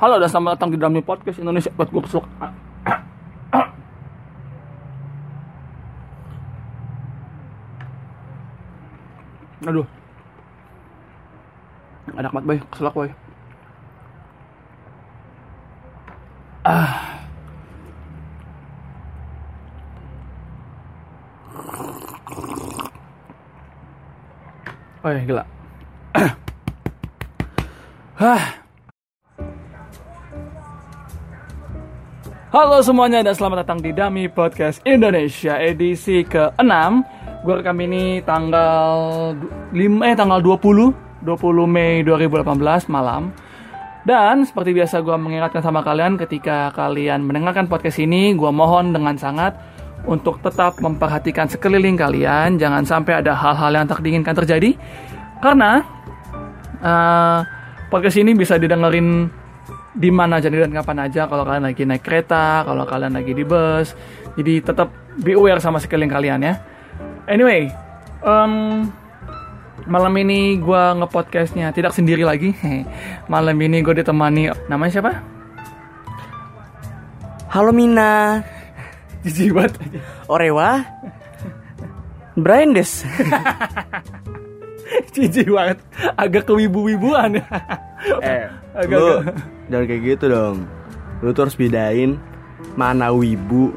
Halo dan selamat datang di Drummy Podcast Indonesia buat gue keselak. Aduh. Ada mat boy, keselak boy. Ah. Ya, gila. Hah. Halo semuanya dan selamat datang di Dami Podcast Indonesia edisi ke-6 Gue rekam ini tanggal 5 eh tanggal 20 20 Mei 2018 malam. Dan seperti biasa gue mengingatkan sama kalian ketika kalian mendengarkan podcast ini Gue mohon dengan sangat untuk tetap memperhatikan sekeliling kalian. Jangan sampai ada hal-hal yang tak diinginkan terjadi. Karena uh, podcast ini bisa didengerin di mana aja dan kapan aja kalau kalian lagi naik kereta, kalau kalian lagi di bus. Jadi tetap be aware sama sekeliling kalian ya. Anyway, um, malam ini gue ngepodcastnya tidak sendiri lagi. malam ini gue ditemani namanya siapa? Halo Mina. Jijik banget. Orewa. Brian Des. Jijik banget. Agak kewibu-wibuan ya. eh, Agak- lu agak- jangan kayak gitu dong. Lu tuh harus bedain mana wibu,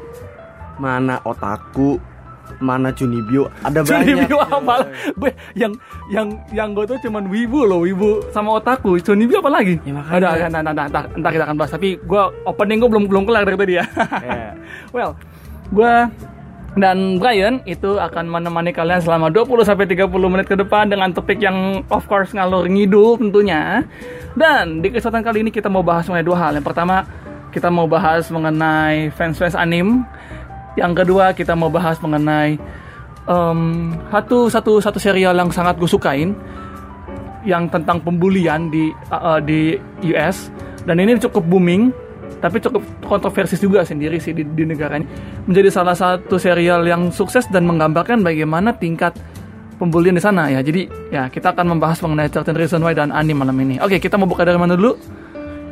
mana otaku, mana cunibyo. Ada banyak. Cunibyo apa? Gue yang yang yang gue tuh cuman wibu loh, wibu sama otaku. Cunibyo apa lagi? Ya, makanya. Ada, ada, ada, ada, ntar, ntar kita akan bahas. Tapi gue opening gue belum belum kelar dari tadi ya. Iya. well, gue dan Brian itu akan menemani kalian selama 20 sampai 30 menit ke depan dengan topik yang of course ngalur ngidul tentunya. Dan di kesempatan kali ini kita mau bahas mengenai dua hal. Yang pertama, kita mau bahas mengenai fans-fans anim. Yang kedua, kita mau bahas mengenai em, satu satu satu serial yang sangat gue sukain yang tentang pembulian di uh, di US dan ini cukup booming tapi cukup kontroversi juga sendiri sih di, di negaranya menjadi salah satu serial yang sukses dan menggambarkan bagaimana tingkat pembulian di sana ya. Jadi ya kita akan membahas mengenai 13 Reasons Why dan anime malam ini. Oke kita mau buka dari mana dulu?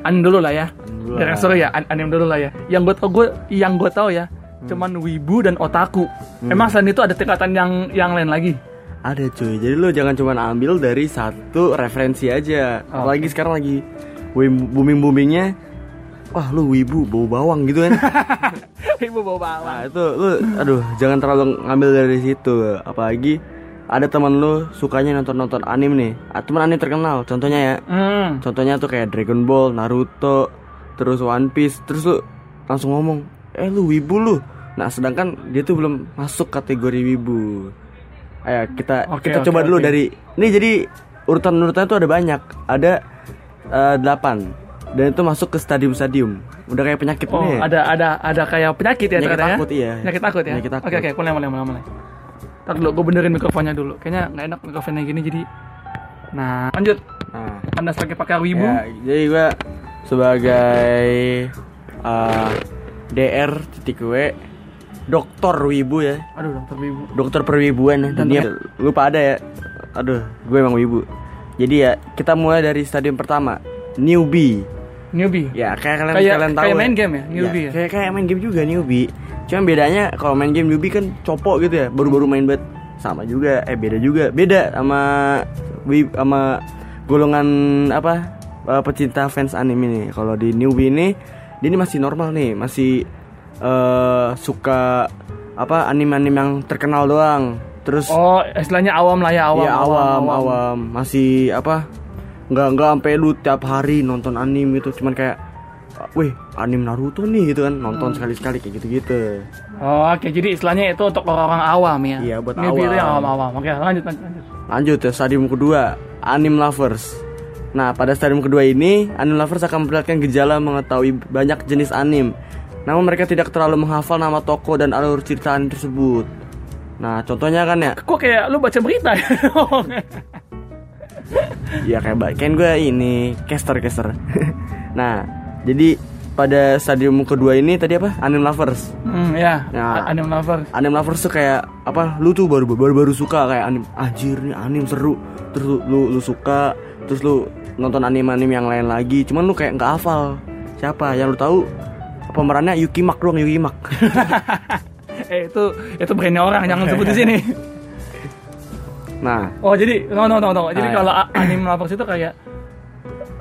Anime dulu lah ya. Dari yang seru ya an- anime dulu lah ya. Yang gue tau gue yang gue tau ya cuman wibu dan otaku. Emang selain itu ada tingkatan yang yang lain lagi? Ada cuy. Jadi lu jangan cuma ambil dari satu referensi aja. Oh, Apalagi sekarang lagi booming boomingnya. Wah lu wibu bau bawang gitu kan. wibu bawa bawang. Nah itu lu aduh jangan terlalu ngambil dari situ. Apalagi ada teman lu sukanya nonton-nonton anime nih. Ah, teman anime terkenal contohnya ya. Hmm. contohnya tuh kayak Dragon Ball Naruto terus One Piece. Terus lu langsung ngomong eh lu wibu lu. Nah sedangkan dia tuh belum masuk kategori wibu. Ayo kita Oke, kita oke, coba dulu oke. dari ini jadi urutan urutannya tuh ada banyak. Ada eh, delapan dan itu masuk ke stadium-stadium udah kayak penyakit Oh, nih ada ada ada kayak penyakit ya Penyakit ternyata takut, ya? iya. Penyakit takut ya? Penyakit takut. Oke oke, mulai mulai mulai mulai. Ntar dulu, gue benerin mikrofonnya dulu. Kayaknya nggak enak mikrofonnya gini jadi. Nah, lanjut. nah Anda sebagai pakar wibu. Ya, jadi gua sebagai uh, DR titik W dokter wibu ya Aduh, dokter wibu. dokter perwibuan ya Dan dunia lupa ada ya aduh gue emang wibu jadi ya kita mulai dari stadium pertama newbie Newbie. ya kayak kalian Kayak- kalian tahu kayak ya. main game ya, newbie ya? kayak kayak main game juga newbie cuma bedanya kalau main game newbie kan copok gitu ya baru-baru main bet sama juga eh beda juga beda sama sama golongan apa eh, pecinta fans anime ini kalau di newbie ini dia ini masih normal nih masih eh suka apa anime-anime yang terkenal doang terus Oh, istilahnya awam lah ya, awam. Iya awam, awam, masih apa? Nggak nggak sampai lu tiap hari nonton anime itu, cuman kayak, wih anime Naruto nih gitu kan, nonton sekali sekali kayak gitu gitu. Oh, oke. Jadi istilahnya itu untuk orang-orang awam ya. Iya, buat Newbie itu yang awam. awam-awam. Oke, lanjut lanjut. lanjut. Lanjut ya stadium kedua, anime lovers. Nah pada stadium kedua ini, anime lovers akan memperlihatkan gejala mengetahui banyak jenis anime. Namun mereka tidak terlalu menghafal nama tokoh dan alur cerita anime tersebut. Nah contohnya kan ya, Kok kayak lu baca berita ya? ya kayak kan gue ini caster caster. nah jadi pada stadium kedua ini tadi apa anime lovers. hmm, ya. Nah. Anime lovers. Anime lovers tuh kayak apa? Lu tuh baru baru baru suka kayak anime anjir nih anime seru. Terus lu lu, lu suka, terus lu nonton anime-anime yang lain lagi. Cuman lu kayak nggak hafal siapa yang lu tahu pemerannya Yuki Mak doang Yuki Mak. eh itu itu brandnya orang jangan sebut di sini. nah, Oh jadi tunggu tunggu tunggu. tunggu. Jadi Ah, ya. kalau a- anime lovers itu kayak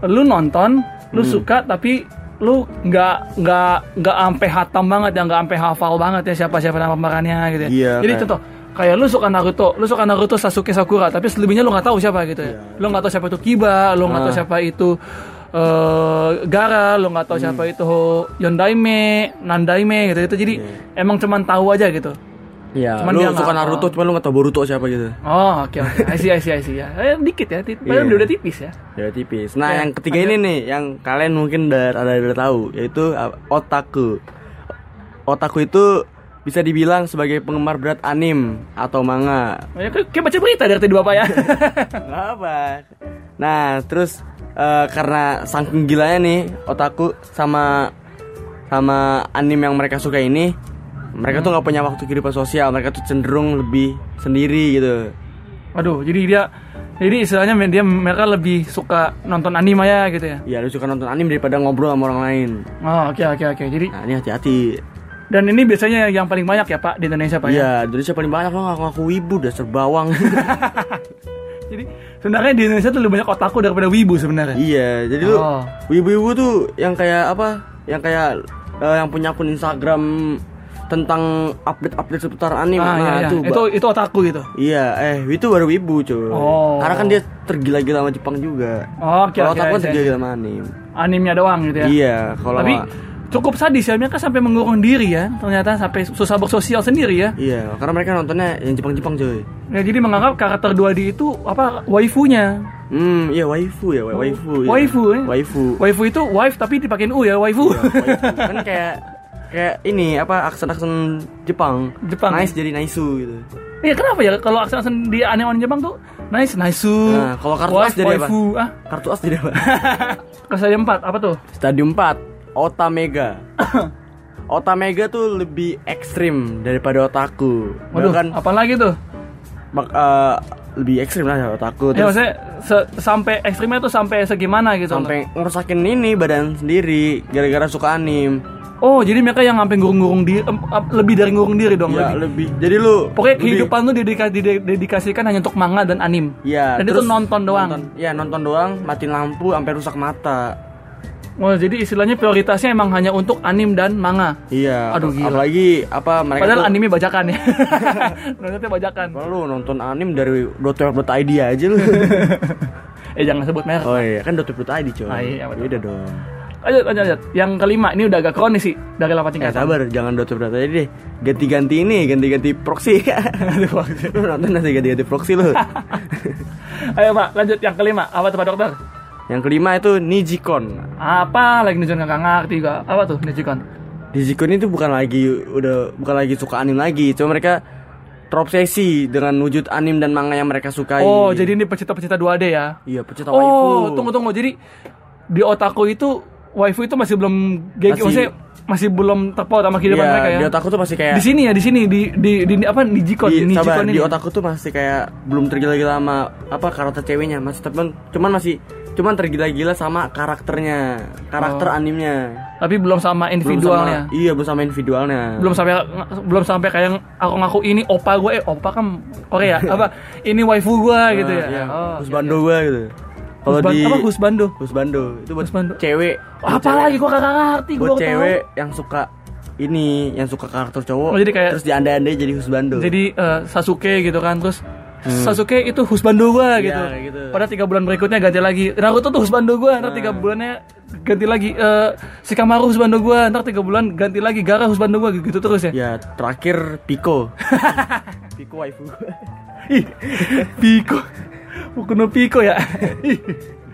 lu nonton, lu Hmm. suka tapi lu nggak nggak nggak ampe hatam banget ya nggak ampe hafal banget ya siapa siapa nama pemerannya gitu ya. Iya, Jadi kayak- contoh kayak lu suka Naruto, lu suka Naruto Sasuke Sakura, tapi selebihnya lu nggak tahu siapa gitu ya. Lu nggak tahu siapa itu Kiba, lu nggak tahu Iya. Ah. siapa itu eh Gara, lu nggak tahu Hmm. siapa itu Yondaime, Nandaime gitu gitu. Jadi emang cuman tahu aja gitu. Ya Cuman lu dia suka Naruto cuman lu nggak tahu Boruto siapa gitu. Oh, oke oke. I see, I see, I see ya. Eh, dikit ya, padahal Iya. udah tipis ya. Ya tipis. Nah, Ya, yang ketiga ini nih yang kalian mungkin udah ada udah tahu yaitu uh, otaku. Otaku itu bisa dibilang sebagai penggemar berat anim atau manga. Ya, kayak baca berita dari tadi bapak ya. Nggak apa. Nah, terus eh, karena saking gilanya nih otaku sama sama anim yang mereka suka ini, mereka tuh nggak punya waktu kehidupan sosial. Mereka tuh cenderung lebih sendiri gitu. Waduh, jadi dia jadi istilahnya dia mereka lebih suka nonton anime ya gitu ya. Ya, lu suka nonton anim daripada ngobrol sama orang lain. Oh, oke oke oke. Jadi Nah, ini hati-hati. dan ini biasanya yang paling banyak ya, Pak, di Indonesia, Pak ya. Iya, Indonesia paling banyak lo ngaku-ngaku wibu dasar bawang. Jadi sebenarnya di Indonesia tuh lebih banyak otaku daripada wibu sebenarnya. iya, jadi lu Oh. wibu-wibu tuh yang kayak apa? Yang kayak eh, yang punya akun Instagram tentang update-update seputar anime. Ah, nah, iya, iya. itu, itu itu otaku gitu. Iya, eh itu baru wibu, cuy. Oh. Karena kan dia tergila-gila sama Jepang juga. Oh, oke kalau oke. otak kan tergila-gila sama anime. Animenya doang gitu ya. Iya, kalau Tapi cukup sadis ya mereka sampai mengurung diri ya. Ternyata sampai susah bersosial sendiri ya. Iya, karena mereka nontonnya yang Jepang-Jepang, cuy. Ya, jadi menganggap karakter 2D itu apa waifunya. Hmm, iya waifu ya, wa- waifu. ya. Waifu, eh? Waifu. Waifu itu wife tapi dipakein u ya, waifu. kan kayak kayak ini apa aksen-aksen Jepang. Jepang. Nice jadi naisu gitu. Iya kenapa ya kalau aksen-aksen di anime Jepang tuh nice, nice Nah, kalau kartu as jadi apa? Ah, Kartu as jadi apa? kesayangan 4 apa tuh? Stadium 4, Otamega. Otamega tuh lebih ekstrim daripada otaku. Waduh, Bahkan apa lagi tuh? bak- eh, lebih ekstrim lah ya otaku. Ya Terus maksudnya se- sampai ekstrimnya tuh sampai segimana gitu sampai ngerusakin ini badan sendiri gara-gara suka anim. Oh, jadi mereka yang sampai ngurung-ngurung diri lebih dari ngurung diri dong Ya, lebih. lebih. Jadi lu Pokoknya lebih- kehidupan tuh dedika- dide- dedikasikan hanya untuk manga dan anim. Iya, Dan itu nonton doang. Nonton, iya, nonton doang, matiin lampu sampai rusak mata. Oh, jadi istilahnya prioritasnya emang hanya untuk anim dan manga. Iya. Aduh, gila. Apalagi apa mereka Padahal tuh anime bajakan ya. Nontonnya bajakan. Kalau lu nonton anim dari .web.id aja lu. Eh jangan sebut merek. oh iya, kan .web.id coy. Ah, iya, betul. Beda dong. Lanjut, lanjut, lanjut. Yang kelima, ini udah agak kronis sih dari 8 Eh, tingkat. sabar, jangan .web.id deh. Ganti-ganti ini, ganti-ganti proxy. lu nonton nanti ganti-ganti proxy lu. Ayo Pak, lanjut yang kelima. Apa tuh Pak Dokter? Yang kelima itu Nijikon. Apa lagi Nijikon nggak ngerti juga. Apa tuh Nijikon? Nijikon itu bukan lagi udah bukan lagi suka anim lagi, cuma mereka terobsesi dengan wujud anim dan manga yang mereka sukai. Oh, jadi ini pecinta-pecinta 2D ya? iya pecinta waifu. Oh, tunggu tunggu. Jadi di otaku itu waifu itu masih belum geng, Masih- maksudnya masih belum terpaut sama kehidupan Iya, mereka ya. di otakku tuh masih kayak Di sini ya, di sini di di, di, apa Nijikon, di, Nijikon sabar, ini. di otakku tuh masih kayak belum tergila-gila sama apa karakter ceweknya masih temen cuman masih cuman tergila-gila sama karakternya karakter Oh. animnya Tapi belum sama Belum individualnya. sama, iya belum sama individualnya belum sampai belum sampai kayak aku ngaku ini opa gue eh opa kan Korea apa ini waifu gue Nah, gitu ya iya. oh, husbando gua gitu kalau di apa husbando husbando itu buat Husbando. cewek buat apa cewek- lagi gue kagak ngerti gue buat baru tahu. cewek yang suka ini yang suka karakter cowok Oh, jadi kayak- terus diandai-andai jadi husbando jadi eh, Sasuke gitu kan terus Sasuke itu husbando Hmm. Iya, gitu. gitu. Pada tiga bulan berikutnya ganti lagi. Naruto tuh husbando gue. Ntar tiga Nah. bulannya ganti lagi. eh Shikamaru husbando gue. Ntar tiga bulan ganti lagi. Gara husbando gue gitu terus ya. ya terakhir Pico Pico waifu gua. Ih, Bukan Piko ya.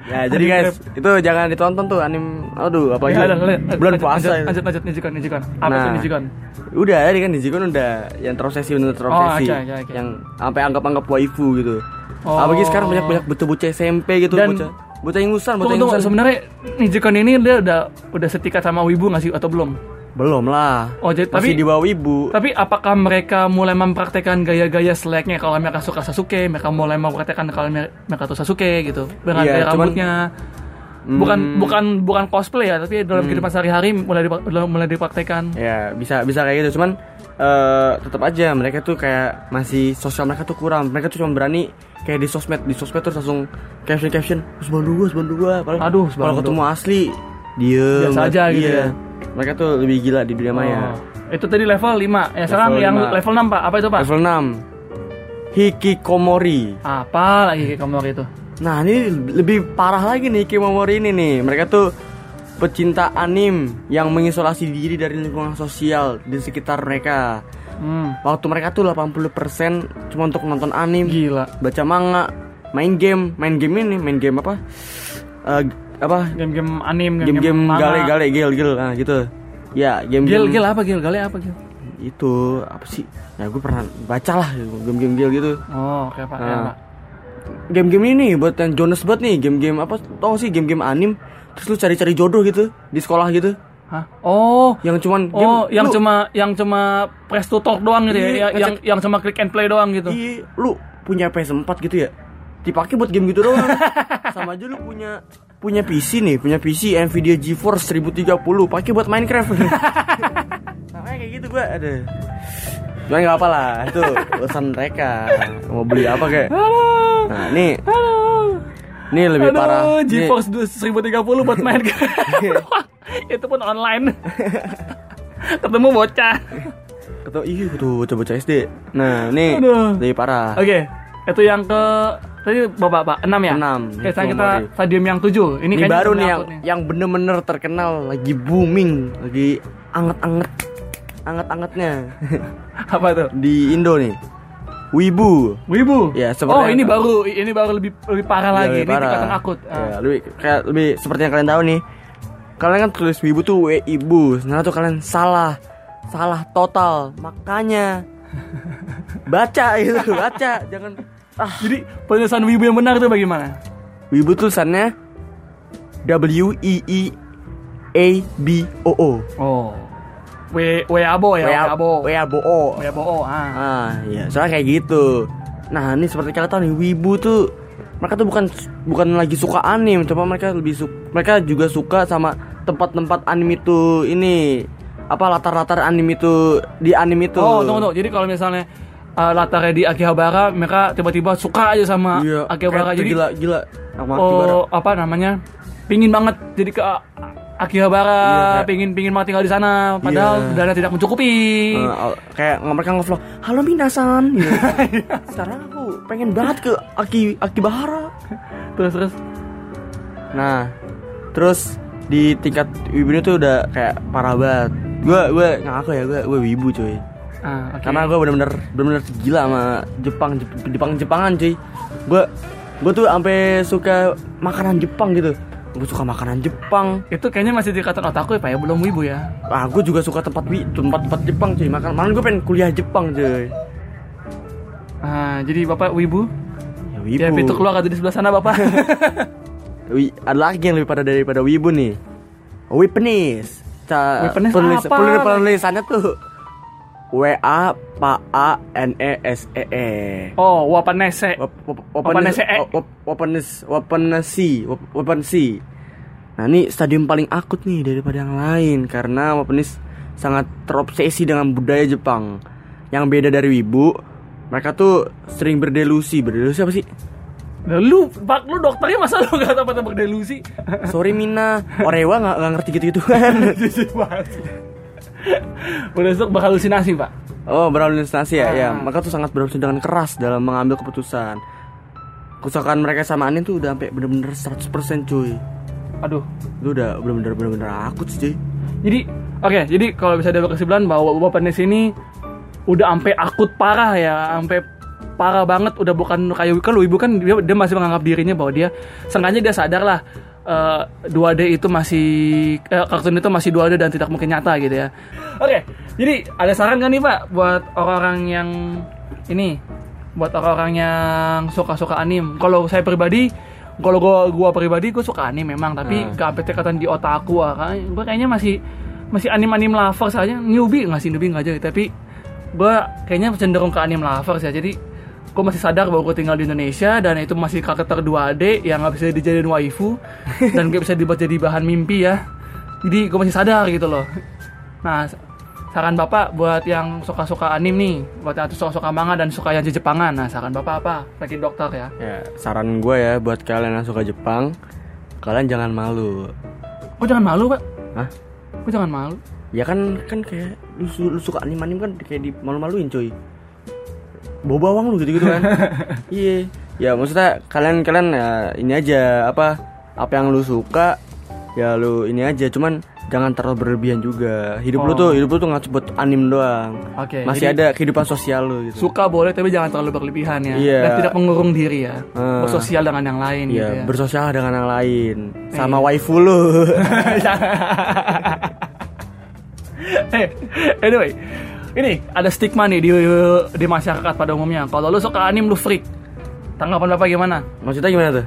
Ya jadi guys, itu jangan ditonton tuh anim aduh apa Ya, Bulan lanjut, puasa. Lanjut, lanjut, lanjut, Nijikon, Nijikon. Apa Nah. Nijikon? Udah tadi kan di Jikun udah yang terobsesi bener terobsesi. Oh, oke, oke, oke. Yang sampai anggap-anggap waifu gitu. Oh. Apalagi sekarang banyak banyak bocah-bocah SMP gitu, Dan- bocah bocah ingusan, bocah ingusan. Sebenarnya Nijikon ini dia udah udah setikat sama Wibu nggak sih atau belum? Belum lah. Oh, jadi Masih tapi di bawah ibu. tapi apakah mereka mulai mempraktekkan gaya-gaya seleknya kalau mereka suka Sasuke, mereka mulai mempraktekkan kalau mer- mereka tuh Sasuke gitu dengan Iya, gaya cuman- rambutnya. Bukan Hmm. bukan bukan cosplay ya, tapi dalam kehidupan sehari-hari mulai dipak- mulai dipraktekkan. Ya bisa bisa kayak gitu. Cuman eh tetap aja mereka tuh kayak masih sosial mereka tuh kurang. Mereka tuh cuma berani kayak di sosmed di sosmed terus langsung caption caption terus bantu gua bantu gua. Padahal Aduh, kalau ketemu asli diem. Biasa aja gitu Iya. ya. Mereka tuh lebih gila di dunia maya. Oh. Itu tadi level 5. Ya sekarang Level yang lima. level 6, Pak. Apa itu, Pak? Level 6 Hikikomori. Apa lagi kamu itu? Nah ini lebih parah lagi nih Hikikomori ini nih. Mereka tuh pecinta anim yang mengisolasi diri dari lingkungan sosial di sekitar mereka. Hmm, Waktu mereka tuh 80% cuma untuk nonton anim, gila. baca manga, main game, main game ini, main game apa? Eh, apa? Game-game anim, Game-game gale gale gil gil nah gitu. Ya, Gil, game-game gil apa gil? Gale apa gil? itu apa sih? Ya gue pernah baca lah game-game gil gitu. Oh, oke, Pak. Ya, Nah. Pak. Game-game ini nih buat yang Jonas banget nih, game-game apa? Tau sih game-game anim terus lu cari-cari jodoh gitu di sekolah gitu. Hah? Oh, Yang cuman Oh, game- yang lu- cuma yang cuma press to talk doang gitu Iya, ya. Ya- Yang ngecek- yang cuma click and play doang gitu. Iya, lu punya PS4 gitu ya? Dipakai buat game gitu doang. Sama aja lu punya punya PC nih, punya PC Nvidia GeForce 1030, pakai buat Minecraft. Namanya kayak gitu gua, ada. Cuman nggak apa lah, itu urusan mereka. Mau beli apa kayak. Halo. Nah, nih, Halo. nih lebih Aduh, parah. Nih, GeForce 1030 buat main Itu pun online. Ketemu bocah. Ketemu iya tuh bocah-bocah SD. Nah, nih Aduh. lebih parah. Oke, itu yang ke tadi Bapak, Pak, 6 ya? Enam. Oke, sekarang kita stadium yang 7. Ini, Ini baru nih yang upload yang bener-bener terkenal lagi booming, lagi anget-anget, anget-angetnya Apa tuh? di Indo nih. Wibu. Wibu. Ya, seperti oh, yang- ini baru ini baru lebih lebih parah Ya, lagi. lebih Ini parah. tingkatan akut. Ah. Ya, lebih kayak lebih seperti yang kalian tahu nih. Kalian kan tulis Wibu tuh W ibu. Nah, tuh kalian salah. Salah total. Makanya baca itu, baca. Jangan ah, Jadi penulisan Wibu yang benar itu bagaimana? Wibu tulisannya W I I A B O O. Oh. W W abo ya, W abo. W abo O. W abo. Oh, ah. Ah, iya, soalnya kayak gitu. Nah, ini seperti kalian tahu nih, wibu tuh mereka tuh bukan bukan lagi suka anim, cuma mereka lebih suka mereka juga suka sama tempat-tempat anim itu ini apa latar-latar anim itu di anim itu. Oh, tunggu tunggu. Jadi kalau misalnya uh, latarnya di Akihabara, mereka tiba-tiba suka aja sama Iya, Akihabara. Jadi gila gila sama Akihabara. oh, apa namanya? Pingin banget jadi ke uh, Akihabara, Iya, pingin pingin mau tinggal di sana, padahal Iya. dana tidak mencukupi. Eh, al- kayak mereka nge-vlog, "Halo Minasan." Gitu. Sekarang aku pengen banget ke Aki Akibahara. terus terus. Nah, terus di tingkat wibu tuh udah kayak parah banget. Gue gue ngaku ya gue gue wibu cuy. Ah, oke. Karena gue bener-bener bener-bener gila sama Jepang Jepang Jepangan cuy. Gue gue tuh sampai suka makanan Jepang gitu. Gue suka makanan Jepang. itu kayaknya masih dikatakan otaku ya Pak ya, belum wibu ya. Ah, gue juga suka tempat wi tempat tempat Jepang cuy. Makan malah gue pengen kuliah Jepang cuy. Ah, jadi Bapak wibu? Ya wibu. Ya pintu keluar ada di sebelah sana Bapak. Wi, ada lagi yang lebih pada daripada wibu nih. Wipenis. Ca, penulis, apa? penulis- penulisannya tuh W A P A N E S E E. oh, wapanese. Wap- wap- Wapenis E. wap- wap- Wapenis Wapenesi wap- Wapensi. Nah ini stadium paling akut nih daripada yang lain karena Wapenis sangat terobsesi dengan budaya Jepang. Yang beda dari Wibu, mereka tuh sering berdelusi. Berdelusi apa sih? Nah, lu, Pak, lu dokternya masa lu gak tau tentang delusi? Sorry Mina, Orewa nggak nggak ngerti gitu-gituan. Udah besok berhalusinasi, Pak. Oh, berhalusinasi ya, ya. Ah. Mereka tuh sangat berhalusinasi dengan keras dalam mengambil keputusan. Kesukaan mereka sama Anin tuh udah sampai bener-bener 100% cuy. Aduh. Itu udah bener-bener bener-bener akut sih cuy. Jadi, oke, jadi kalau bisa ada kesimpulan bahwa Wapanes ini udah sampai akut parah ya, sampai parah banget udah bukan kayak kalau ibu kan dia, dia masih menganggap dirinya bahwa dia sengaja dia sadar lah eh, 2D itu masih eh, kartun itu masih 2D dan tidak mungkin nyata gitu ya. Oke, jadi ada saran kan nih Pak buat orang-orang yang ini buat orang-orang yang suka-suka anim. Kalau saya pribadi kalau gua gua pribadi gua suka anim memang tapi Hmm. gak sampai tingkatan di otak gua kan gua kayaknya masih masih anim-anim lovers aja newbie nggak sih newbie nggak aja tapi gue kayaknya cenderung ke anim lovers ya jadi gue masih sadar bahwa gue tinggal di Indonesia dan itu masih karakter 2D yang nggak bisa dijadiin waifu dan gak bisa dibuat jadi bahan mimpi ya. Jadi gue masih sadar gitu loh. Nah saran bapak buat yang suka-suka anim nih buat yang suka-suka manga dan suka yang Jepangan. Nah saran bapak apa? Lagi dokter ya. Ya, saran gue ya buat kalian yang suka Jepang, kalian jangan malu. kok jangan malu pak? Hah? kok jangan malu? Ya kan kan kayak lu, lu suka anim-anim kan kayak di malu-maluin cuy. Bawa bawang lu gitu-gitu kan. iya. Ya maksudnya kalian kalian ya ini aja apa apa yang lu suka ya lu ini aja cuman jangan terlalu berlebihan juga. Hidup lu Oh. tuh hidup lu tuh nggak cuma anim doang. Oke, Masih jadi- ada kehidupan sosial lu gitu. suka boleh tapi jangan terlalu berlebihan ya Iya. dan tidak mengurung diri ya Ah. bersosial dengan yang lain gitu Iya, ya bersosial dengan yang lain. Sama Iya. waifu lu. Eh, anyway, ini ada stigma nih di di masyarakat pada umumnya. Kalau lu suka anim lu freak. Tanggapan bapak gimana? Maksudnya gimana tuh?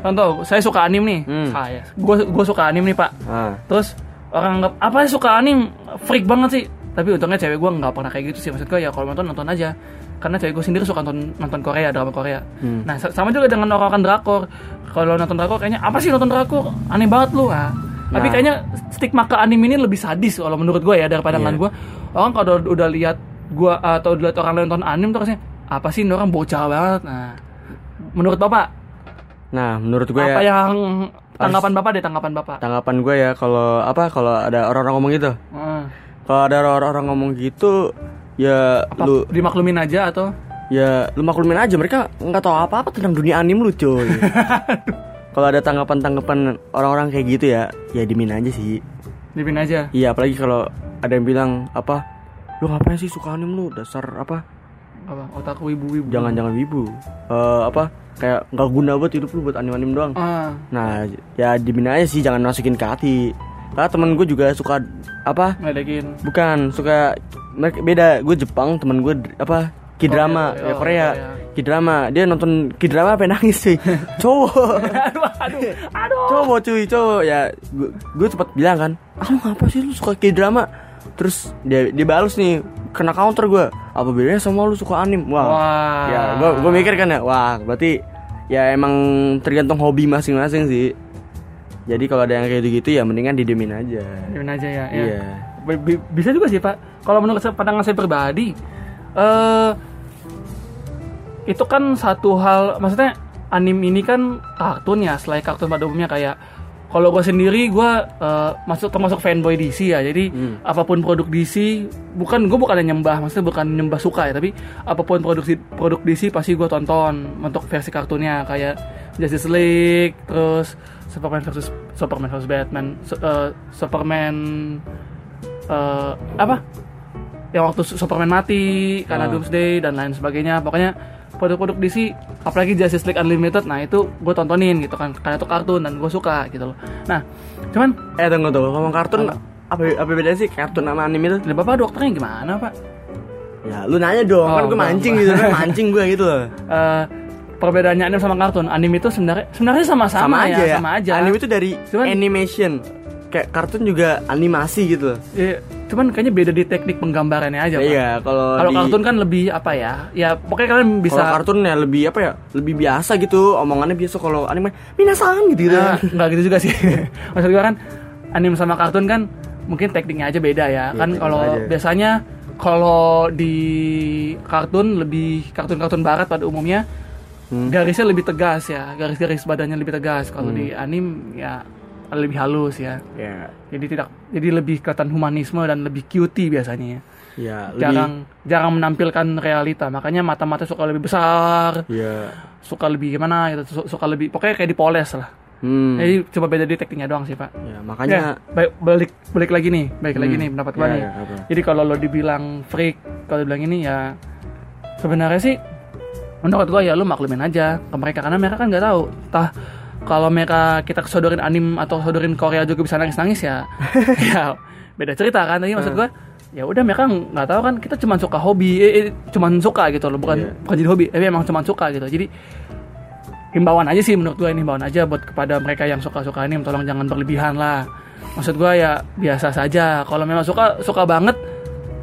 Contoh, saya suka anim nih. Hmm. Saya, gue gue suka anim nih pak. Ah. Terus orang anggap apa sih suka anim freak banget sih. Tapi untungnya cewek gue nggak pernah kayak gitu sih. Maksud gue ya kalau nonton nonton aja. Karena cewek gue sendiri suka nonton nonton Korea, drama Korea. Hmm. Nah sa- sama juga dengan orang-orang drakor. Kalau nonton drakor kayaknya apa sih nonton drakor? Aneh banget lu ah. Tapi Nah. kayaknya stigma ke anime ini lebih sadis kalau menurut gue ya daripada Iya. pandangan gue. Orang kalau udah lihat gue atau lihat orang lain nonton anime tuh rasanya apa sih ini orang bocah banget. Nah, menurut bapak Nah, menurut gue apa ya yang tanggapan bapak deh tanggapan bapak. tanggapan gue ya kalau apa kalau ada orang-orang ngomong gitu. Heeh. Kalau ada orang-orang ngomong gitu ya apa lu dimaklumin aja atau ya lu maklumin aja mereka nggak tahu apa-apa tentang dunia anim lu cuy. kalau ada tanggapan-tanggapan orang-orang kayak gitu ya ya dimin aja sih. dipin aja Iya, apalagi kalau ada yang bilang apa lu ngapain sih suka anim lu dasar apa apa otak wibu wibu jangan-jangan wibu Eh, apa kayak nggak guna buat hidup lu buat anim-anim doang ah Nah, ya dimin aja sih jangan masukin ke hati. Karena temen gue juga suka apa? ngeledekin Bukan suka mereka beda. Gue Jepang, temen gue apa? K-drama, Korea, ya oh, Korea. Korea. K-drama, dia nonton K-drama apa nangis sih. cowok. aduh aduh aduh cowok cuy, cowok. Ya gue sempat bilang kan, "Ah, lu ngapa sih lu suka K-drama?" Terus dia dia balas nih, kena counter gue. Apa bedanya sama lu suka anim? Wah. Wah. Ya, gue gue mikir kan ya, wah, berarti ya emang tergantung hobi masing-masing sih. Jadi kalau ada yang kayak gitu ya mendingan didemin aja. dipin aja ya, ya. Iya. Bi- bi- bisa juga sih pak kalau menurut saya pandangan saya pribadi eh itu kan satu hal maksudnya anim ini kan kartun ya selain kartun pada umumnya kayak kalau gue sendiri gue eh, masuk termasuk fanboy DC ya. Jadi Hmm. apa pun produk DC bukan gue bukan nyembah maksudnya bukan nyembah suka ya. Tapi apa pun produksi produk DC pasti gue tonton untuk versi kartunnya. Kayak Justice League terus Superman versus Superman versus Batman Su- eh, Superman eh, apa? Yang waktu Su- Superman mati karena Ah. Doomsday dan lain sebagainya. Pokoknya produk-produk DC apalagi Justice League Unlimited nah itu gue tontonin gitu kan karena itu kartun dan gue suka gitu loh nah cuman Eh tunggu tunggu ngomong kartun Apa? apa apa bedanya sih kartun sama anime itu? bapak dokternya gimana pak Ya lu nanya dong, kan Oh, gue enggak, mancing gitu kan, mancing gue gitu loh. Eh, perbedaannya anime sama kartun anime itu sebenarnya sebenarnya sama-sama Sama, aja ya. sama aja Anime itu dari Cuman- animation. Kayak kartun juga animasi gitu loh. Ya, cuman kayaknya beda di teknik penggambarannya aja pak Iya, kalau kalau di- kartun kan lebih apa ya ya pokoknya kalian bisa Kalau kartun ya lebih apa ya? Lebih biasa gitu, omongannya biasa kalau anime minasan gitu gitu. Nah, nggak gitu juga sih. Maksud gue kan anime sama kartun kan mungkin tekniknya aja beda ya. Iya, kan teknik kalau aja. biasanya kalau di kartun lebih kartun-kartun barat pada umumnya Hmm. garisnya lebih tegas ya. Garis-garis badannya lebih tegas. Kalau Hmm. di anim ya lebih halus ya. Ya, Jadi tidak jadi lebih kelihatan humanisme dan lebih cutie biasanya ya. ya lebih Jarang jarang menampilkan realita. Makanya mata-mata suka lebih besar, ya. suka lebih gimana gitu, su- suka lebih pokoknya kayak dipoles lah. Hmm. Jadi coba beda di tekniknya doang sih, Pak. Ya, Ya, makanya baik balik balik lagi nih, balik lagi Hmm. nih pendapat gua Ya, nih. ya? Jadi kalau lo dibilang freak, kalau dibilang ini ya sebenarnya sih menurut gua ya lo maklumin aja ke mereka karena mereka kan nggak tahu. Tah kalau mereka kita sodorin anim atau sodorin Korea juga bisa nangis-nangis ya. ya beda cerita kan. Tapi Hmm. maksud gua ya udah mereka nggak tahu kan kita cuma suka hobi, eh, eh, cuman suka gitu loh, bukan Iya. bukan jadi hobi, tapi emang cuma suka gitu. Jadi himbauan aja sih menurut gue ini himbauan aja buat kepada mereka yang suka-suka anime tolong jangan berlebihan lah maksud gua ya biasa saja kalau memang suka suka banget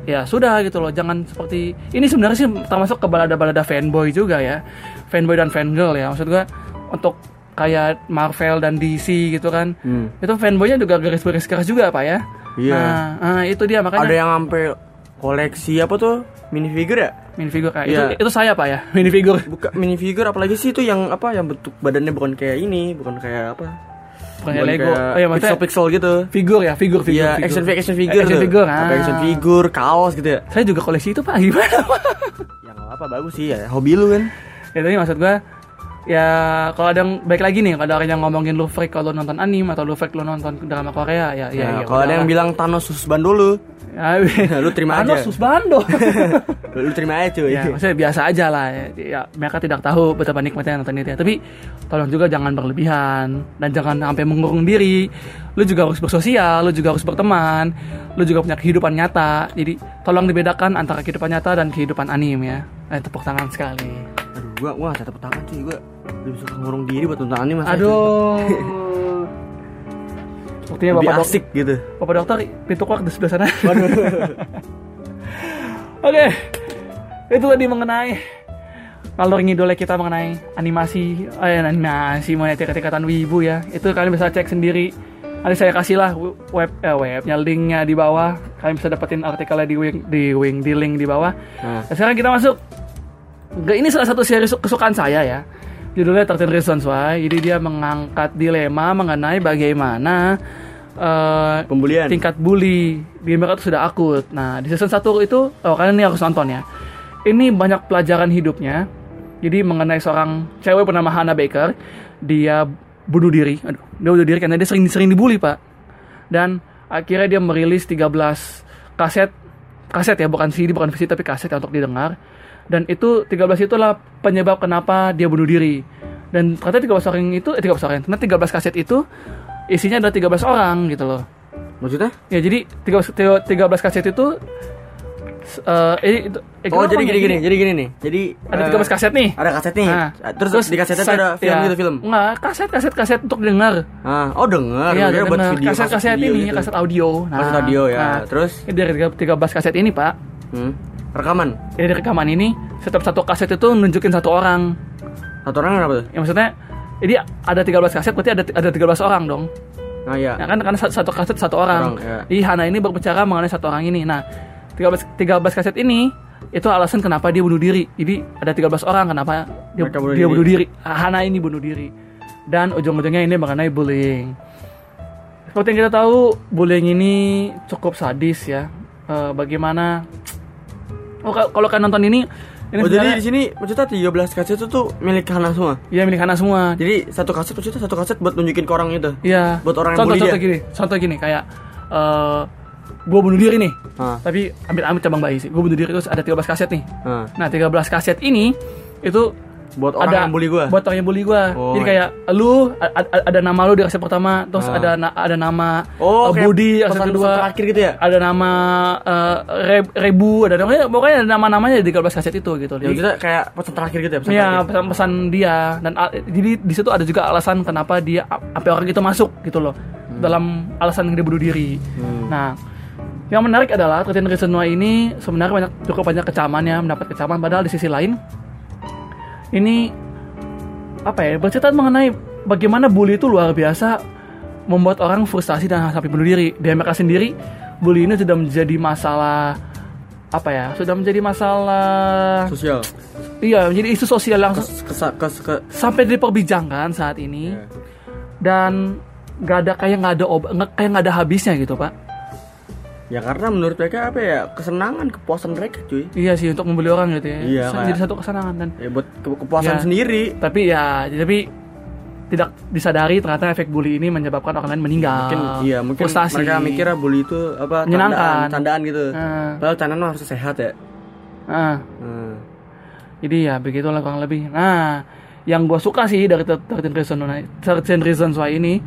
ya sudah gitu loh jangan seperti ini sebenarnya sih termasuk ke balada-balada fanboy juga ya fanboy dan fangirl ya maksud gua untuk kayak Marvel dan DC gitu kan Hmm. itu fanboynya juga garis-garis keras juga pak ya Iya. nah, nah, itu dia makanya Ada yang sampai koleksi apa tuh minifigure ya? minifigure kayak Iya. itu itu saya pak ya minifigure Bukan minifigure apalagi sih itu yang apa yang bentuk badannya bukan kayak ini, bukan kayak apa? bukan kayak Lego oh ya maksudnya pixel-pixel gitu. figur ya figur figur Iya, figur. action figure, action figure. action figure ah. action figure, kaos gitu ya. saya juga koleksi itu pak gimana pak Ya nggak apa bagus sih ya, hobi lu kan. ya tadi maksud gua ya kalau ada yang baik lagi nih kalau ada orang yang ngomongin lu freak kalau nonton anime atau lu freak lu nonton drama Korea ya ya, Ya, ya kalau ada yang bilang Thanos sus dulu, ya, lu terima Thanos aja. susbando lu, lu terima aja cuy. ya maksudnya biasa aja lah ya, ya mereka tidak tahu betapa nikmatnya nonton itu ya. Tapi tolong juga jangan berlebihan dan jangan sampai mengurung diri. Lu juga harus bersosial lu juga harus berteman lu juga punya kehidupan nyata. Jadi tolong dibedakan antara kehidupan nyata dan kehidupan anime ya. Eh, tepuk tangan sekali. Aduh, gua nggak tepuk tangan sih, gua lebih suka ngurung diri buat anime masa aduh sepertinya lebih bapak dok- asik gitu. bapak dokter pintu keluar di sebelah sana Waduh. Oke, itu tadi mengenai ngalor ngidolnya kita mengenai animasi, eh animasi mengenai tingkat-tingkatan wibu ya. Itu kalian bisa cek sendiri. Nanti saya kasih lah web eh, webnya linknya di bawah. Kalian bisa dapetin artikelnya di wing di wing di link di bawah. Nah, Nah, sekarang kita masuk. Ini salah satu series kesukaan saya ya. Judulnya 13 Reasons Why. Jadi dia mengangkat dilema mengenai bagaimana pembulian. tingkat bully di mereka itu sudah akut. Nah, di season 1 itu oh kalian ini harus nonton ya. Ini banyak pelajaran hidupnya. Jadi mengenai seorang cewek bernama Hannah Baker, dia bunuh diri. Aduh, dia bunuh diri karena dia sering-sering dibully, Pak. Dan akhirnya dia merilis 13 kaset kaset ya, bukan CD, bukan VCD tapi kaset ya untuk didengar. Dan itu 13 itulah penyebab kenapa dia bunuh diri. Dan ternyata 13 orang itu eh 13 orang, ternyata 13 kaset itu isinya ada 13 orang gitu loh. Maksudnya? Ya jadi 13, 13 kaset itu eh eh, itu eh, Oh, jadi nggak gini gini, jadi gini nih. Jadi Ada eh, 13 kaset nih. Ada kaset nih. Nah, terus, di kasetnya side- ada film ya. gitu film. Enggak, kaset kaset kaset untuk dengar. Ah, oh denger. Iya, kira buat dengar. video, Kaset kaset video ini, gitu. kaset audio. Kaset audio ya. Terus? ini dari 13 kaset ini, Pak. Hmm. Rekaman. Jadi dari rekaman ini setiap satu kaset itu nunjukin satu orang. Satu orang kenapa tuh? Ya maksudnya jadi ada 13 kaset berarti ada ada 13 orang dong. Nah, iya. Ya kan karena satu, satu kaset satu orang. Orang, ya. Jadi Hana ini berbicara mengenai satu orang ini. Nah, 13 13 kaset ini itu alasan kenapa dia bunuh diri. Jadi ada 13 orang kenapa dia, Mereka bunuh dia diri. bunuh diri. Hana ini bunuh diri. Dan ujung-ujungnya ini mengenai bullying. Seperti yang kita tahu, bullying ini cukup sadis ya. Eh, bagaimana Oh, ka- kalau kalian nonton ini ini oh, jadi di sini maksudnya 13 kaset itu tuh milik Hana semua. Iya milik Hana semua. Jadi satu kaset maksudnya satu kaset buat nunjukin ke orang itu. Iya. Buat orang yang contoh, bully contoh dia. gini, contoh gini kayak eh gue bunuh diri nih. Ah. Tapi ambil ambil cabang bayi sih. Gue bunuh diri terus ada 13 kaset nih. Nah, Nah, 13 kaset ini itu buat orang ada yang bully gua. Buat orang yang bully gua. Oh, Jadi kayak lu ada nama lu di kaset pertama, terus Ah. ada na- ada nama Oh, kayak Budi pesan-pesan kedua. terakhir gitu ya? Ada nama Re- Rebu, ada namanya pokoknya ada nama-namanya di 13 kaset itu gitu. Ya Jadi maksudnya kayak pesan terakhir gitu ya, pesan Iya terakhir. pesan-pesan dia dan jadi di situ ada juga alasan kenapa dia sampai orang itu masuk gitu loh dalam alasan dia bunuh diri. Hmm. Nah, yang menarik adalah 13 Reasons Why ini sebenarnya banyak cukup banyak kecaman ya mendapat kecaman padahal di sisi lain ini apa ya bercerita mengenai bagaimana bully itu luar biasa membuat orang frustasi dan sampai bunuh diri. Di Amerika sendiri bully ini sudah menjadi masalah apa ya? Sudah menjadi masalah Sosial. Iya, menjadi isu sosial yang Kes, kes, kes, ke- sampai diperbincangkan saat ini Iya. dan nggak ada kayak nggak ada ob nggak kayak nggak ada habisnya gitu pak. Ya karena menurut mereka apa ya kesenangan kepuasan mereka cuy. Iya sih untuk membeli orang gitu ya. Iya, kayak- Jadi satu kesenangan dan Ya buat ke- kepuasan Ya. sendiri. tapi ya tapi tidak disadari ternyata efek bully ini menyebabkan orang lain meninggal. Mungkin iya mungkin Frustasi. mereka mikirnya bully itu apa Menyenangkan. candaan, candaan gitu. Ah, Padahal candaan mah harus sehat ya. ah. Hmm. Jadi ya begitulah kurang lebih. Nah, yang gue suka sih dari 13 Reasons Why, 13 Reasons Why ini,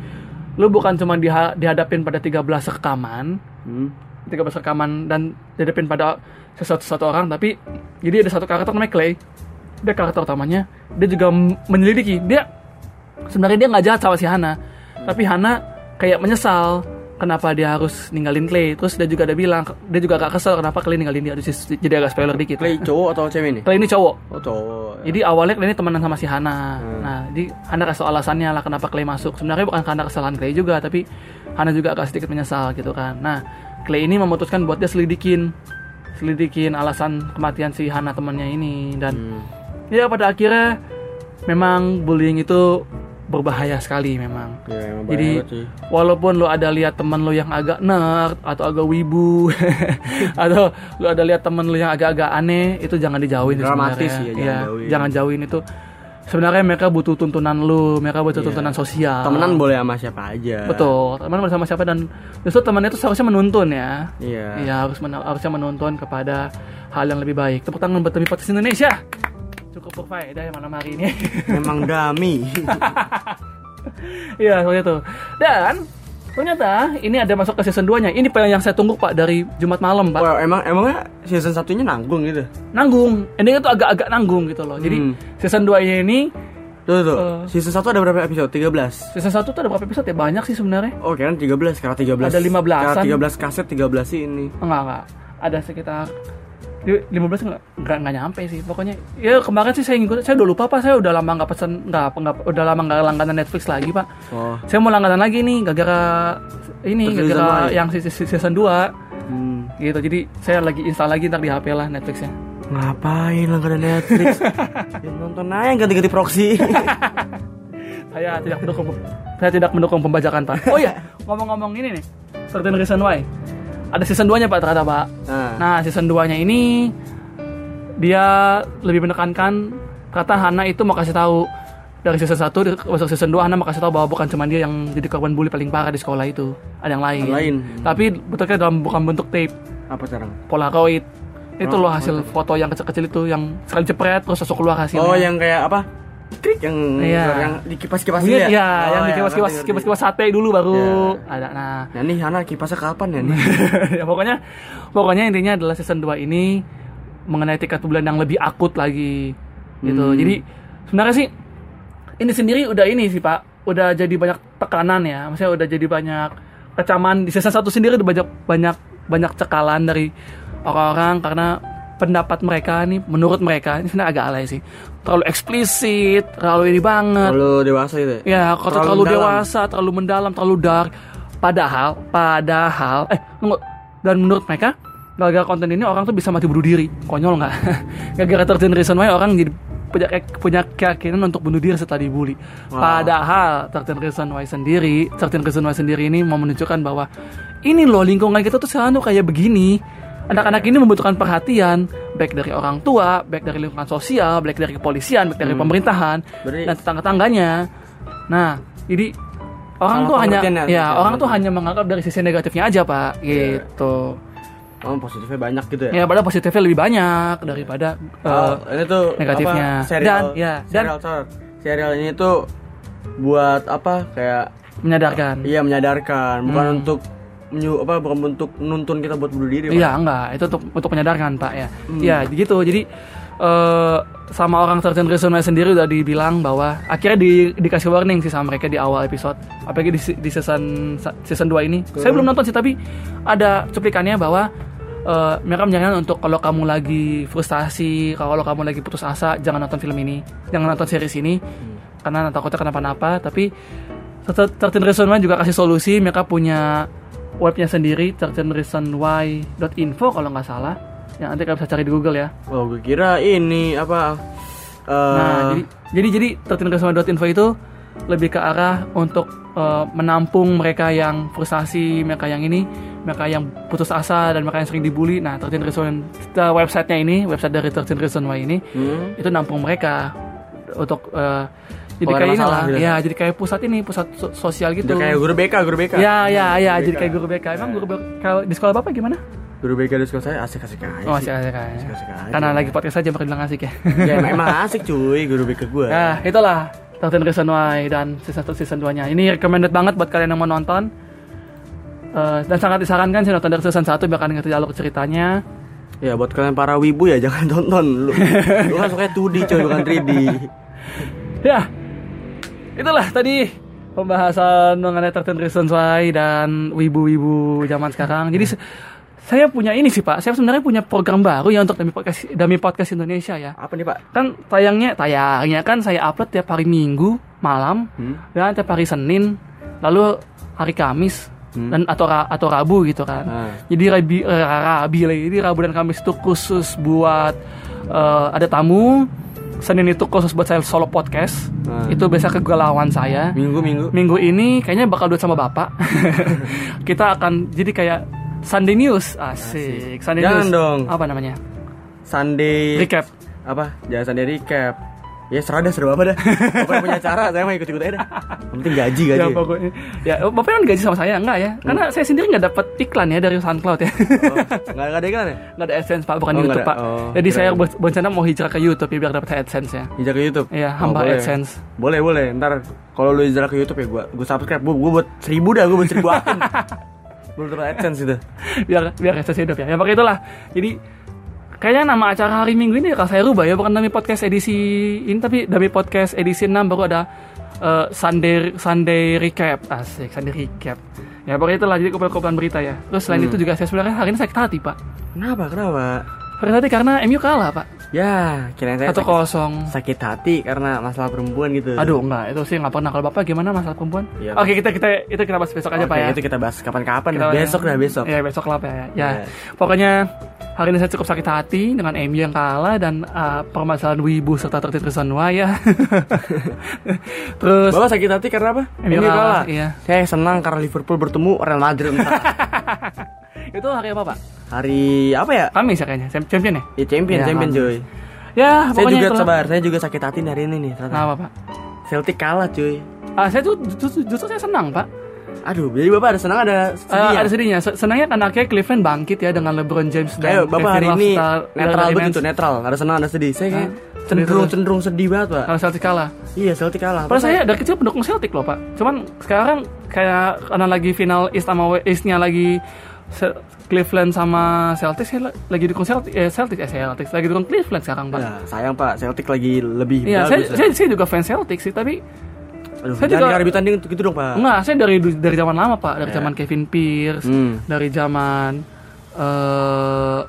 lu bukan cuma diha- dihadapin pada 13 rekaman, Hmm. 13 rekaman dan dihadapin pada sesuatu satu orang, tapi jadi ada satu karakter namanya Clay. Dia karakter utamanya, dia juga menyelidiki. Dia sebenarnya dia nggak jahat sama si Hana, tapi Hana kayak menyesal kenapa dia harus ninggalin Clay. Terus dia juga ada bilang dia juga agak kesel kenapa Clay ninggalin dia. Jadi agak spoiler dikit. Clay cowok atau cewek nih? Clay ini cowok. Oh cowok. Jadi awalnya Clay ini temenan sama si Hana. Hmm. Nah, jadi Hana kasih alasannya lah kenapa Clay masuk. Sebenarnya bukan karena kesalahan Clay juga, tapi Hana juga agak sedikit menyesal gitu kan. Nah, Clay ini memutuskan buat dia selidikin, selidikin alasan kematian si Hana temannya ini dan Hmm. ya pada akhirnya memang bullying itu berbahaya sekali memang. Ya, emang Jadi sih. walaupun lo ada lihat teman lo yang agak nerd atau agak wibu atau lo ada lihat teman lo yang agak-agak aneh itu jangan dijauhin Dramatis sebenarnya. ya, jangan jauhin. jangan jauhin itu. Sebenarnya mereka butuh tuntunan lo, mereka butuh Iya. tuntunan sosial. Temenan boleh sama siapa aja. Betul, teman bersama siapa dan justru temannya itu seharusnya menuntun ya. Iya. Iya, harus men- harusnya menuntun kepada hal yang lebih baik. Tepuk tangan buat Demi Podcast Indonesia. Cukup berfaedah ya malam hari ini. Memang dami. Iya, seperti itu. Dan ternyata ini ada masuk ke season 2-nya. Ini yang saya tunggu Pak dari Jumat malam, Pak. Wah, emang emangnya season satunya nanggung gitu. Nanggung. Endingnya tuh agak-agak nanggung gitu loh. Jadi Hmm. season 2-nya ini Tuh tuh. Eh. season 1 ada berapa episode? 13. season 1 tuh ada berapa episode ya? Banyak sih sebenarnya. Oh, kira 13 karena 13. Ada 15-an. Karena 13 kaset 13 sih ini. Enggak, enggak. Ada sekitar 15 enggak, enggak, enggak nyampe sih pokoknya ya kemarin sih saya ngikut saya udah lupa pak saya udah lama nggak pesen nggak nggak udah lama nggak langganan Netflix lagi pak Oh. saya mau langganan lagi nih gara-gara ini gara-gara dua ya? yang season 2 Hmm. gitu jadi saya lagi install lagi ntar di HP lah Netflixnya Ngapain langganan Netflix? ya, nonton aja yang ganti-ganti proxy. saya tidak mendukung saya tidak mendukung pembajakan pak oh ya ngomong-ngomong ini nih certain reason why ada season 2 nya pak ternyata pak. Nah, nah season 2 nya ini dia lebih menekankan kata Hana itu mau kasih tahu. Dari season 1 di- masuk season 2 Hana mau kasih tahu bahwa bukan cuma dia yang jadi korban bully paling parah di sekolah itu. Ada yang lain. Lain. tapi bentuknya dalam bukan bentuk tape. Apa sekarang? polaroid. Itu Oh, loh hasil foto yang kecil-kecil itu yang sekali jepret terus langsung keluar hasilnya. Oh, yang kayak apa? Krik yang Iya. yang dikipas-kipas Iya, ya? iya, Oh, yang iya, dikipas-kipas ngerti, ngerti. kipas-kipas sate dulu baru Iya. ada. Nah, Nah, nih Hana kipasnya kapan ya nih? ya pokoknya pokoknya intinya adalah season 2 ini mengenai tingkat bulan yang lebih akut lagi gitu. Hmm. Jadi sebenarnya sih ini sendiri udah ini sih, Pak. Udah jadi banyak tekanan ya. Maksudnya udah jadi banyak kecaman di season 1 sendiri udah banyak banyak banyak cekalan dari orang-orang karena pendapat mereka nih menurut mereka ini sebenarnya agak alay sih. Terlalu eksplisit, terlalu ini banget. Kalau dewasa itu ya? Ya, kalau terlalu, Terlalu mendalam. dewasa, terlalu mendalam, terlalu dark. Padahal, padahal, eh, tunggu. Dan menurut mereka, gara-gara konten ini orang tuh bisa mati bunuh diri. Konyol nggak? gara-gara terjun reason why orang jadi punya, punya keyakinan untuk bunuh diri setelah dibully. Wow. Padahal, Certain Reason Why sendiri, Certain Reason Why sendiri ini mau menunjukkan bahwa ini loh lingkungan kita tuh tuh kayak begini. Anak-anak ini membutuhkan perhatian, baik dari orang tua, baik dari lingkungan sosial, baik dari kepolisian, baik dari Hmm. pemerintahan, Berarti- dan tetangga-tangganya. Nah, jadi orang Sama tuh hanya ya ya, pengertian. orang tuh hanya menganggap dari sisi negatifnya aja, Pak. Gitu. Oh, positifnya banyak gitu ya? Ya, padahal positifnya lebih banyak daripada Oh, eh, ini tuh negatifnya. apa, serial, Dan, ya, dan- serial, serial ini tuh buat apa kayak menyadarkan. iya menyadarkan bukan Hmm. untuk menyu, apa bukan untuk nuntun kita buat bunuh diri Pak. Iya, enggak. Itu untuk untuk menyadarkan, Pak ya. Hmm. Iya, gitu. Jadi eh sama orang Sergeant Resume sendiri udah dibilang bahwa akhirnya di, dikasih warning sih sama mereka di awal episode. Apalagi di, di season season 2 ini. Saya belum nonton sih tapi ada cuplikannya bahwa eh, mereka menyarankan untuk kalau kamu lagi frustasi, kalau kamu lagi putus asa, jangan nonton film ini, jangan nonton series ini, karena takutnya kenapa-napa. Tapi Certain Reason Why juga kasih solusi. Mereka punya webnya sendiri, certainreasonwhy.info kalau nggak salah. Yang nanti kalian bisa cari di Google ya. oh gue kira ini apa eh, Nah, jadi jadi jadi certainreasonwhy.info itu lebih ke arah untuk eh, menampung mereka yang frustasi, mereka yang ini, mereka yang putus asa dan mereka yang sering dibully. Nah, Certain Reason kita websitenya ini, website dari Certain Reason Why ini hmm, itu nampung mereka untuk eh, jadi kayak ini lah, gitu. ya jadi kayak pusat ini, pusat so- sosial gitu. udah kayak guru BK guru BK Ya, ya, ya, jadi kayak guru BK. Emang guru BK di sekolah Bapak gimana? guru BK di sekolah saya asik-asik aja Oh. Asik-asik aja. Karena lagi podcast aja bakal bilang asik ya. ya emang, asik cuy guru BK gue Nah, itulah Certain Reason Why dan season 1 season 2 nya. Ini recommended banget buat kalian yang mau nonton. Eh, dan sangat disarankan sih nonton dari season 1 biar kalian ngerti alur ceritanya. ya buat kalian para wibu ya jangan tonton lu lu kan sukanya 2D cuy bukan 3D Ya, itulah tadi pembahasan mengenai 13 Reasons Why dan wibu-wibu zaman sekarang. Jadi saya punya ini sih Pak, saya sebenarnya punya program baru ya untuk Dami Podcast, Dami Podcast Indonesia ya. Apa nih, Pak? Kan tayangnya, tayangnya kan saya upload tiap hari Minggu malam Hmm? dan tiap hari Senin, lalu hari Kamis Hmm. dan atau atau Rabu gitu kan. Ah. Jadi Rabi, eh, Rabi lagi. Jadi Rabu dan Kamis itu khusus buat eh, ada tamu. Senin itu khusus buat saya solo podcast. Ah. Itu biasa kegalauan saya. Minggu-minggu. Minggu ini kayaknya bakal duet sama Bapak. Kita akan jadi kayak Sunday News. Asik. Sunday Jangan News. dong. Apa namanya? Sunday Recap. apa? Jangan Sunday recap. Ya serah dah, serah apa dah. Bapak punya cara, saya mau ikut-ikut aja dah. Yang penting gaji, gaji. Ya pokoknya. Ya, Bapak kan gaji sama saya enggak ya? Karena saya sendiri nggak dapat iklan ya dari SoundCloud ya. Oh, nggak ada iklan ya? nggak ada AdSense Pak, bukan Oh, YouTube ada. Pak. Oh, Jadi saya ber- berencana mau hijrah ke YouTube ya biar dapat AdSense ya. Hijrah ke YouTube. Iya, hamba boleh. AdSense. Boleh, boleh. Ntar kalau lu hijrah ke YouTube ya gua gua subscribe. Gua, gua buat seribu dah, gua buat seribu akun. Belum dapat AdSense itu. biar biar AdSense hidup ya. Ya pakai itulah. Jadi kayaknya nama acara hari Minggu ini akan saya rubah ya, bukan Dami Podcast edisi ini tapi Dami Podcast edisi 6 baru ada eh, Sunday Sunday recap. Asik, Sunday recap. Ya pokoknya itulah jadi kumpulan-kumpulan berita ya. Terus selain Hmm. itu juga saya sebenarnya hari ini sakit hati, Pak. Kenapa? Kenapa? Sakit hati karena MU kalah, Pak. Ya, kirain saya Satu sakit, kosong. sakit hati karena masalah perempuan gitu. Aduh enggak, itu sih nggak pernah. Kalau bapak gimana masalah perempuan? Iya. Oke kita kita itu kita bahas besok aja Oke, pak ya. itu kita bahas kapan-kapan. Besok dah, besok. Ya besok lah pak ya. Ya Iya. pokoknya hari ini saya cukup sakit hati dengan MU yang kalah dan uh, permasalahan wibu serta tertitisan ya. Terus Bapak sakit hati karena apa? MU kalah, iya. Saya senang karena Liverpool bertemu Real Madrid. Itu hari apa pak? Hari apa ya? Kamis ya kayaknya, Cham- champion ya? Ya champion, Ya, champion Kamis. cuy. Ya Saya juga itulah. sabar, saya juga sakit hati hari ini nih. ternyata. Kenapa pak? Celtic kalah cuy. Ah saya tuh justru, justru saya senang pak. Aduh, jadi bapak ada senang ada Eh, sedih. ada sedihnya. Se- Senangnya karena akhirnya Cleveland bangkit ya dengan LeBron James dan Ayo, bapak Kevin hari Love ini netral begitu, netral. Ada senang, ada sedih. Saya kayak cenderung cenderung sedih banget pak. Kalau Celtic kalah. Iya, Celtic kalah. Padahal saya dari kecil pendukung Celtic loh pak. Cuman sekarang kayak karena lagi final East sama Eastnya lagi Cleveland sama Celtics saya la- lagi dukung Celtic eh Celtics eh Celtics lagi dukung Cleveland sekarang pak. Ya, sayang pak, Celtic lagi lebih Iya, saya, ya. saya, saya juga fans Celtic sih, tapi Aduh, saya jangan juga- karibitan ding gitu dong pak. enggak, saya dari dari zaman lama pak, dari Iya. zaman Kevin Pierce, Hmm. dari zaman eh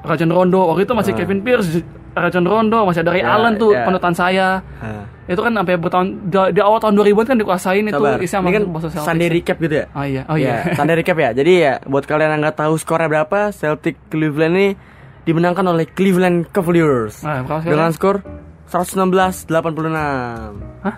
Rajon Rondo, waktu itu masih Ah. Kevin Pierce, Rajon Rondo, masih dari Ya, Allen tuh ya. panutan saya. Ah, Itu kan sampai bertahun di, di awal tahun 2000 kan dikuasain itu isinya Ini kan. Sunday recap gitu ya. Oh iya, oh iya. Ya, Sunday recap ya. Jadi ya buat kalian yang nggak tahu skornya berapa, Celtic Cleveland ini dimenangkan oleh Cleveland Cavaliers Nah, dengan skor 116-86. Hah?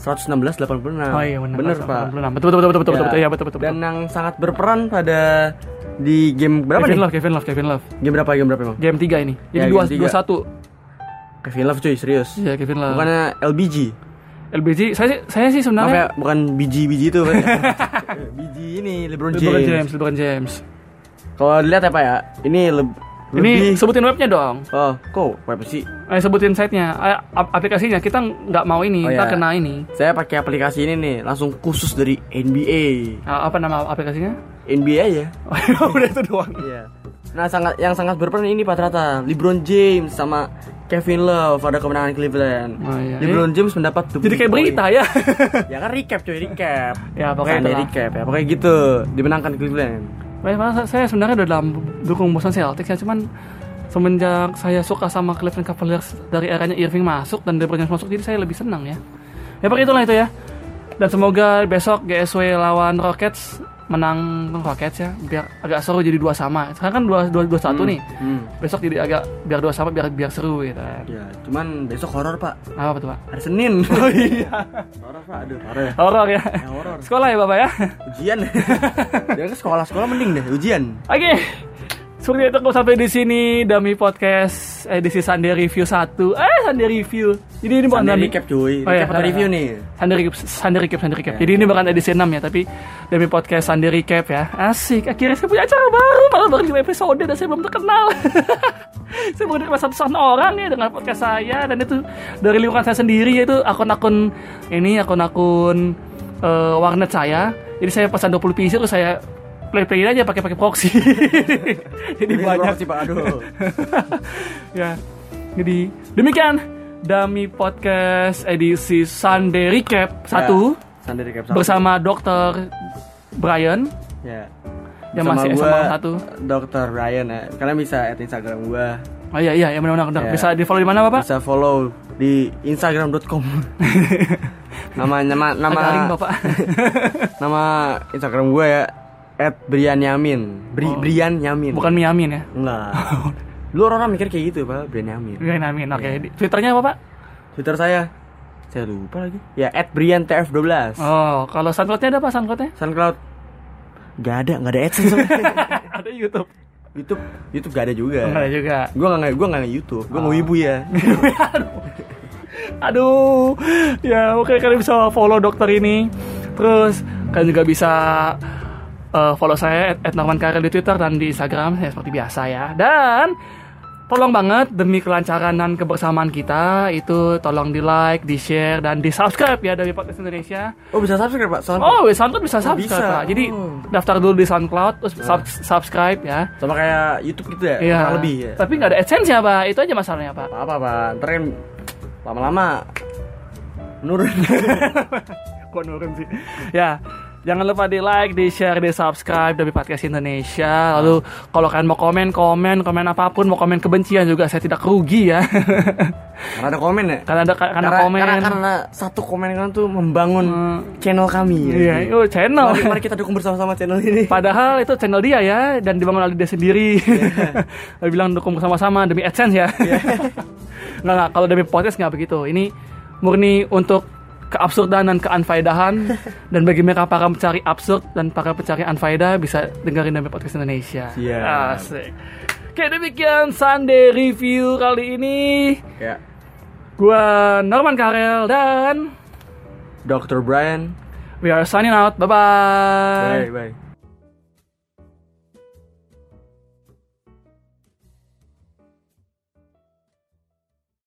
116-86. Oh iya benar. Betul, Pak. Betul betul betul betul betul betul, Ya. betul, iya betul betul. Dan yang sangat berperan pada di game berapa Kevin nih? Love, Kevin Love, Kevin Love. Game berapa? Game berapa emang? Game 3 ini. Jadi Ya, dua game dua tiga. satu. Kevin Love cuy, serius. Iya, Kevin Love. Bukannya LBG. LBG, saya saya sih Maaf ya, sebenarnya bukan biji-biji itu. Pak. biji ini LeBron James. LeBron James, LeBron James. Kalau dilihat ya Pak ya, ini le- Ini lebih sebutin webnya dong. Oh, kok web sih? Eh, sebutin site-nya, eh, ap- aplikasinya. Kita nggak mau ini, Oh, kita ya. kena ini. Saya pakai aplikasi ini nih, langsung khusus dari NBA. Ah, apa nama aplikasinya? NBA aja. Oh, Udah itu doang. Iya. Nah, sangat yang sangat berperan ini Pak Trata, LeBron James sama Kevin Love pada kemenangan Cleveland. Oh, iya. LeBron James mendapat Jadi kayak berita ya. ya kan recap cuy, recap. ya, pokoknya recap ya, pokoknya gitu. Dimenangkan Cleveland. Saya sebenarnya udah dalam dukung Boston Celtics ya, cuman semenjak saya suka sama Cleveland Cavaliers dari eranya Irving masuk dan James masuk, jadi saya lebih senang ya. Ya pokoknya itulah itu ya. Dan semoga besok GSW lawan Rockets menang Rockets ya, biar agak seru jadi dua sama. Sekarang kan dua dua dua satu nih. Hmm. Besok jadi agak biar dua sama biar biar seru gitu. kan. Ya, cuman besok horor Pak. Apa tuh pak? Hari Senin. Oh iya. horor Pak, aduh, horor ya. Horor ya. Ya, horor. Sekolah ya bapak ya. Ujian. Jangan ke sekolah-sekolah mending deh, ujian. Oke. Seperti itu aku sampai di sini Dami Podcast edisi Sunday Review 1. Eh, Sunday Review. Jadi ini bukan Sunday Dami recap cuy. Oh, iya, Recap atau iya. review nih. Sunday Recap, Sunday Recap, Sunday Recap. Ya. Jadi ini bukan edisi 6 ya, tapi Dami Podcast Sunday Recap ya. Asik. Akhirnya saya punya acara baru, malah baru 5 episode dan saya belum terkenal. saya baru terkenal satu orang ya dengan podcast saya dan itu dari lingkungan saya sendiri yaitu akun-akun ini akun-akun eh, warnet saya. Jadi saya pesan 20 PC terus saya play playin aja pakai pakai proxy. Jadi Ini banyak sih Pak, aduh. ya. Jadi demikian Dami Podcast edisi Sunday Recap 1. Sunday Recap satu. bersama Dokter Brian ya. yang masih gua, SMA satu. Dr. Ryan ya. Kalian bisa add Instagram gua. Oh iya iya, ya benar-benar benar. Ya. Bisa di follow di mana Bapak? Bisa follow di instagram.com. nama nama nama Agak ring, Bapak. nama Instagram gua ya @brian yamin. Bri, Oh. Brian Yamin. Bukan Miamin ya. Enggak. Lu orang mikir kayak gitu, Pak, Brian Yamin. Brian Amin. Oke, Iya. Di- Twitternya apa Pak? Twitter saya saya lupa lagi. Ya @briantf12. Oh, kalau SoundCloud-nya ada apa SoundCloud-nya? SoundCloud Gak ada, gak ada AdSense ada YouTube. YouTube, YouTube gak ada juga. Enggak ada juga. Gue gak, gua gak nge-YouTube, gue Oh. nge-wibu ya Aduh, ya oke kalian bisa follow dokter ini. Terus kalian juga bisa eh, follow saya at Norman Karel di Twitter dan di Instagram ya seperti biasa ya. Dan tolong banget demi kelancaran dan kebersamaan kita itu tolong di like, di share dan di subscribe ya dari Podcast Indonesia. Oh bisa subscribe pak, SoundCloud Oh, SoundCloud bisa Oh, subscribe bisa. Pak. Jadi Oh. daftar dulu di SoundCloud terus sub- subscribe ya. Sama kayak YouTube gitu ya, Iya. lebih ya Tapi nggak ada AdSense ya, Pak. Itu aja masalahnya, Pak. Apa pak, ntar kan lama-lama menurun Kok nurun sih? Ya, jangan lupa di like, di share, di subscribe dari podcast Indonesia. Lalu kalau kalian mau komen, komen, komen apa pun, mau komen kebencian juga saya tidak rugi ya. Karena ada komen ya karena ada karena, komen. karena, karena satu komen kan tuh membangun Hmm. channel kami ya. Iya, itu channel. Mari, mari kita dukung bersama-sama channel ini Padahal itu channel dia ya dan dibangun oleh dia sendiri. Dia bilang dukung bersama-sama demi AdSense ya. nggak nggak kalau demi podcast nggak begitu. Ini murni untuk keabsurdan dan keanfaidahan dan bagi mereka para pencari absurd dan para pencari anfaedah bisa dengerin demi podcast Indonesia. Siap. Asik. Oke demikian Sunday review kali ini. Ya Gua Norman Karel dan Dr. Brian we are signing out. Bye bye. Bye bye